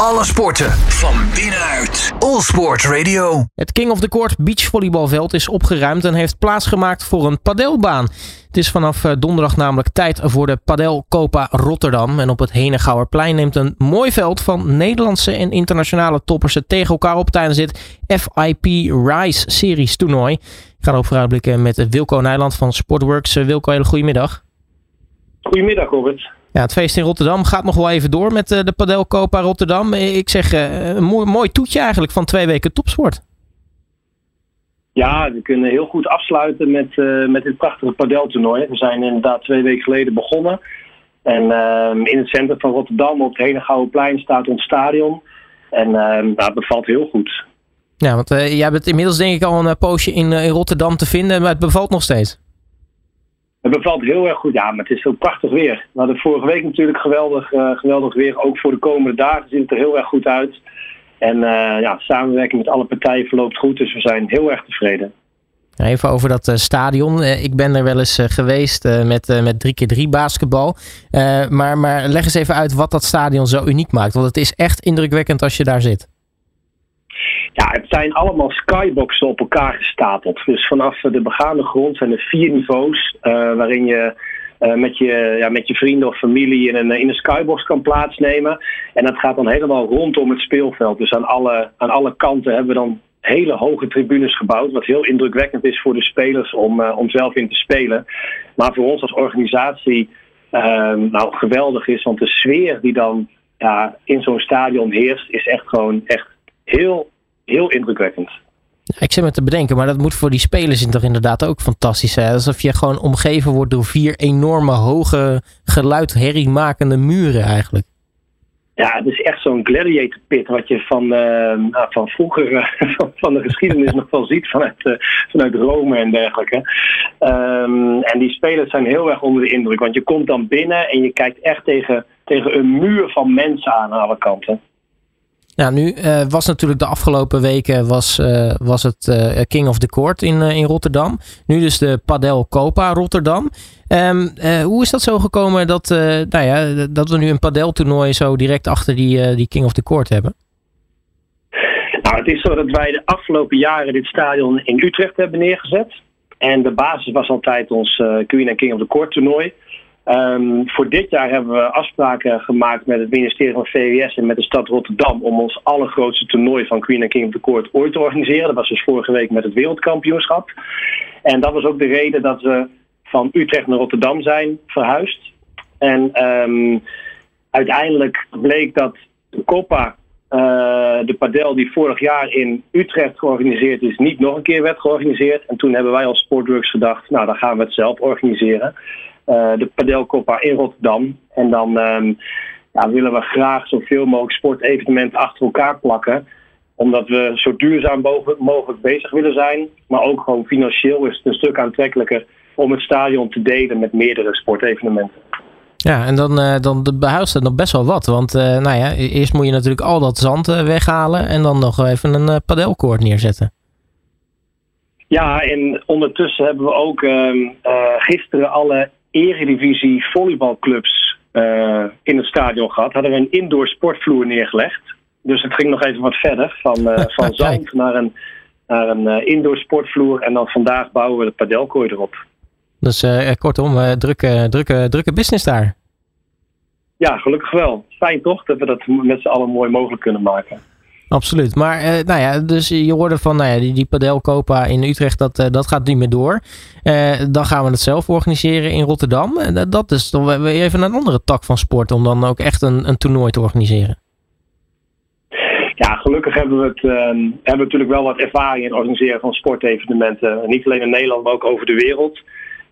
Alle sporten van binnenuit. All Sport Radio. Het King of the Court beachvolleybalveld is opgeruimd en heeft plaatsgemaakt voor een padelbaan. Het is vanaf eh, donderdag namelijk tijd voor de Padel Copa Rotterdam. En op het Henegouwerplein neemt een mooi veld van Nederlandse en internationale toppers het tegen elkaar op tijdens dit FIP Rise Series toernooi. Ik ga erop vooruitblikken met Wilco Nijland van Sportworks. Eh, Wilco, hele goedemiddag. Goedemiddag, Robert. Ja, het feest in Rotterdam gaat nog wel even door met eh, de Padel Copa Rotterdam. Ik zeg, een mooi, mooi toetje eigenlijk van twee weken topsport. Ja, we kunnen heel goed afsluiten met, uh, met dit prachtige padeltoernooi. We zijn inderdaad twee weken geleden begonnen. En uh, in het centrum van Rotterdam, op het plein staat ons stadion. En uh, nou, het bevalt heel goed. Ja, want jij bent inmiddels denk ik al een poosje in, in Rotterdam te vinden, maar het bevalt nog steeds. Het bevalt heel erg goed, ja, maar het is ook prachtig weer. We hadden vorige week natuurlijk geweldig, geweldig weer. Ook voor de komende dagen ziet het er heel erg goed uit. En uh, ja, samenwerking met alle partijen verloopt goed, dus we zijn heel erg tevreden. Even over dat uh, stadion. Ik ben er wel eens geweest met, met 3x3 basketbal. maar, maar leg eens even uit wat dat stadion zo uniek maakt. Want het is echt indrukwekkend als je daar zit. Ja, het zijn allemaal skyboxen op elkaar gestapeld. Dus vanaf de begane grond zijn er vier niveaus waarin je uh, met, je, ja, met je vrienden of familie in een, in een skybox kan plaatsnemen. En dat gaat dan helemaal rondom het speelveld. Dus aan alle, aan alle kanten hebben we dan hele hoge tribunes gebouwd. Wat heel indrukwekkend is voor de spelers om, om zelf in te spelen. Maar voor ons als organisatie uh, nou geweldig is. Want de sfeer die dan ja, in zo'n stadion heerst, is echt gewoon echt heel, heel indrukwekkend. Ik zit me te bedenken, maar dat moet voor die spelers toch inderdaad ook fantastisch zijn. Alsof je gewoon omgeven wordt door vier enorme hoge geluid herriemakende muren eigenlijk. Ja, het is echt zo'n gladiator pit wat je van, uh, van vroeger, uh, van, van, de geschiedenis nog wel ziet vanuit, uh, vanuit Rome en dergelijke. Um, en die spelers zijn heel erg onder de indruk, want je komt dan binnen en je kijkt echt tegen, tegen een muur van mensen aan aan alle kanten. Nou, nu uh, was natuurlijk de afgelopen weken was, uh, was het uh, King of the Court in, in Rotterdam. Nu dus de Padel Copa Rotterdam. Um, hoe is dat zo gekomen dat, nou ja, dat we nu een padeltoernooi zo direct achter die, die King of the Court hebben? Nou, het is zo dat wij de afgelopen jaren dit stadion in Utrecht hebben neergezet. En de basis was altijd ons Queen and King of the Court toernooi. Um, voor dit jaar hebben we afspraken gemaakt met het ministerie van VWS en met de stad Rotterdam om ons allergrootste toernooi van Queen and King of the Court ooit te organiseren. Dat was dus vorige week met het wereldkampioenschap. En dat was ook de reden dat we van Utrecht naar Rotterdam zijn verhuisd. En um, uiteindelijk bleek dat de Copa, uh, de padel die vorig jaar in Utrecht georganiseerd is, niet nog een keer werd georganiseerd. En toen hebben wij als Sportworks gedacht, nou dan gaan we het zelf organiseren. Eh, de padelcoppa in Rotterdam. En dan ehm, ja, willen we graag zoveel mogelijk sportevenementen achter elkaar plakken omdat we zo duurzaam mogelijk bezig willen zijn. Maar ook gewoon financieel is het een stuk aantrekkelijker om het stadion te delen met meerdere sportevenementen. Ja, en dan, uh, dan behuist het nog best wel wat. Want uh, nou ja, e-, eerst moet je natuurlijk al dat zand weghalen en dan nog even een padelkoord neerzetten. Ja, en ondertussen hebben we ook ehm, gisteren alle eredivisie volleybalclubs uh, in het stadion gehad. Hadden we een indoor sportvloer neergelegd. Dus het ging nog even wat verder. Van, uh, van zand naar een, naar een uh, indoor sportvloer. En dan vandaag bouwen we de padelkooi erop. Dus kortom, drukke, drukke, drukke business daar. Ja, gelukkig wel. Fijn toch dat we dat met z'n allen mooi mogelijk kunnen maken. Absoluut. Maar uh, nou ja, dus je hoorde van nou ja, die, die padelcopa in Utrecht, dat, uh, dat gaat niet meer door. Uh, dan gaan we het zelf organiseren in Rotterdam. En dat is toch even een andere tak van sport om dan ook echt een, een toernooi te organiseren. Ja, gelukkig hebben we, het, hebben we natuurlijk wel wat ervaring in het organiseren van sportevenementen. Niet alleen in Nederland, maar ook over de wereld.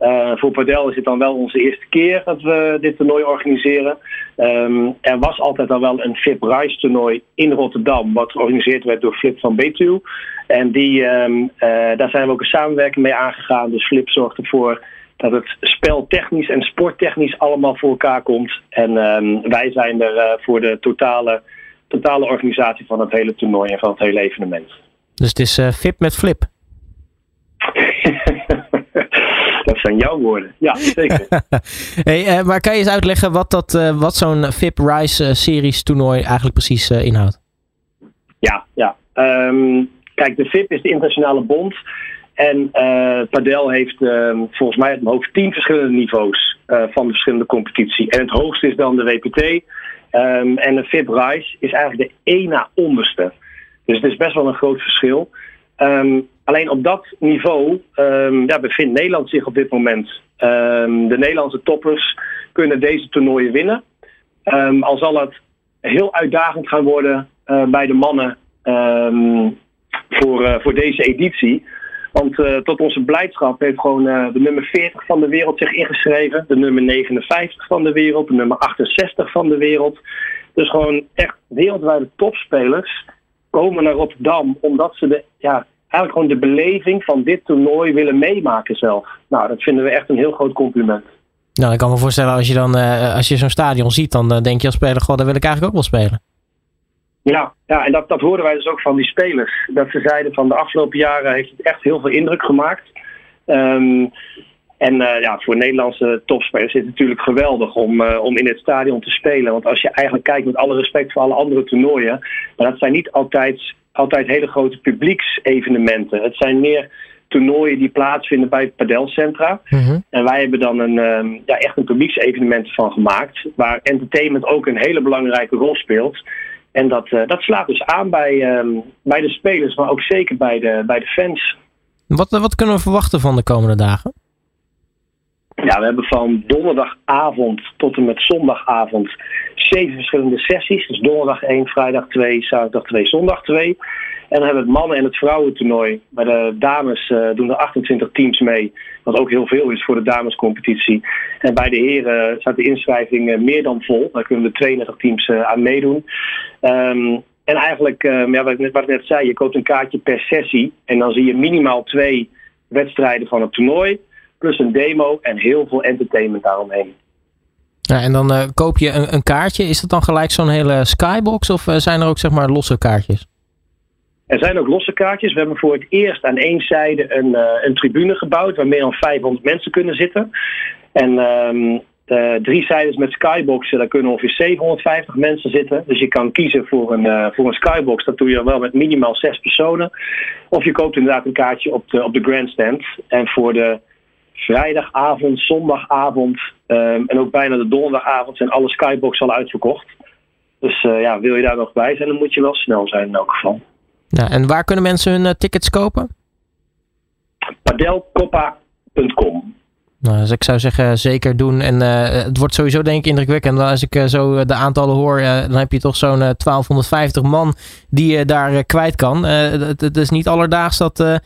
Uh, voor Padel is het dan wel onze eerste keer dat we dit toernooi organiseren. Um, er was altijd al wel een FIP Rise toernooi in Rotterdam, wat georganiseerd werd door Flip van Betuw. En die, um, uh, daar zijn we ook een samenwerking mee aangegaan. Dus Flip zorgt ervoor dat het spel technisch en sporttechnisch allemaal voor elkaar komt. En um, wij zijn er uh, voor de totale, totale organisatie van het hele toernooi en van het hele evenement. Dus het is FIP met Flip? Dat zijn jouw woorden. Ja, zeker. hey, maar kan je eens uitleggen wat, dat, wat zo'n VIP Rise Series toernooi eigenlijk precies inhoudt? Ja, ja. Ehm, kijk, de VIP is de internationale bond. En uh, Padel heeft uh, volgens mij mijn hoofd tien verschillende niveaus uh, van de verschillende competitie. En het hoogste is dan de WPT. Um, en de VIP Rise is eigenlijk de één na onderste. Dus het is best wel een groot verschil. Um, alleen op dat niveau um, ja, bevindt Nederland zich op dit moment. de Nederlandse toppers kunnen deze toernooien winnen. al zal het heel uitdagend gaan worden uh, bij de mannen voor, uh, voor deze editie. Want uh, tot onze blijdschap heeft gewoon de nummer 40 van de wereld zich ingeschreven. De nummer 59 van de wereld. De nummer 68 van de wereld. Dus gewoon echt wereldwijde topspelers komen naar Rotterdam. Omdat ze de, ja, eigenlijk gewoon de beleving van dit toernooi willen meemaken zelf. Nou, dat vinden we echt een heel groot compliment. Nou, ik kan me voorstellen als je dan uh, als je zo'n stadion ziet, dan denk je als speler, goh, daar wil ik eigenlijk ook wel spelen. Ja, ja en dat, dat hoorden wij dus ook van die spelers. Dat ze zeiden van de afgelopen jaren heeft het echt heel veel indruk gemaakt. Um, en uh, ja, voor Nederlandse topspelers is het natuurlijk geweldig om, uh, om in het stadion te spelen. Want als je eigenlijk kijkt met alle respect voor alle andere toernooien, maar dat zijn niet altijd, altijd hele grote publieksevenementen. Het zijn meer toernooien die plaatsvinden bij padelcentra. Mm -hmm. En wij hebben dan een, um, ja, echt een publieksevenement van gemaakt, waar entertainment ook een hele belangrijke rol speelt. En dat, uh, dat slaat dus aan bij, um, bij de spelers, maar ook zeker bij de, bij de fans. Wat, wat kunnen we verwachten van de komende dagen? Ja, we hebben van donderdagavond tot en met zondagavond zeven verschillende sessies. Dus donderdag 1, vrijdag 2, zaterdag 2, zondag 2. En dan hebben we het mannen- en het vrouwentoernooi. Bij de dames uh, doen er 28 teams mee. Wat ook heel veel is voor de damescompetitie. En bij de heren staat de inschrijving uh, meer dan vol. Daar kunnen de 32 teams uh, aan meedoen. Um, en eigenlijk, ja, wat, ik net, wat ik net zei, je koopt een kaartje per sessie. En dan zie je minimaal twee wedstrijden van het toernooi. Plus een demo en heel veel entertainment daaromheen. Ja, en dan koop je een, een, kaartje. Is dat dan gelijk zo'n hele skybox? Of zijn er ook zeg maar losse kaartjes? Er zijn ook losse kaartjes. We hebben voor het eerst aan één zijde een, uh, een tribune gebouwd waar meer dan 500 mensen kunnen zitten. En um, de drie zijdes met skyboxen, daar kunnen ongeveer 750 mensen zitten. Dus je kan kiezen voor een, uh, voor een skybox. Dat doe je wel met minimaal zes personen. Of je koopt inderdaad een kaartje op de, op de grandstand. En voor de vrijdagavond, zondagavond um, en ook bijna de donderdagavond zijn alle skyboxen al uitverkocht. Dus uh, ja, wil je daar nog bij zijn, dan moet je wel snel zijn in elk geval. En waar kunnen mensen hun uh, tickets kopen? Padelcoppa.com nou, dus ik zou zeggen, zeker doen. En uh, het wordt sowieso denk ik indrukwekkend. Als ik uh, zo de aantallen hoor, uh, dan heb je toch zo'n 1250 man die je daar kwijt kan. Het, het, is niet alledaags dat de,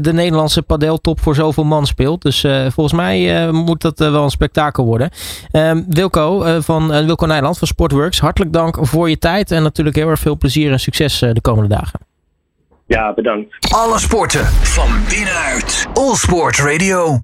de Nederlandse padeltop voor zoveel man speelt. Dus volgens mij moet dat wel een spektakel worden. Ehm, Wilco van Wilco Nijland van Sportworks, hartelijk dank voor je tijd. En natuurlijk heel erg veel plezier en succes de komende dagen. Ja, bedankt. Alle sporten van binnenuit. All Sport Radio.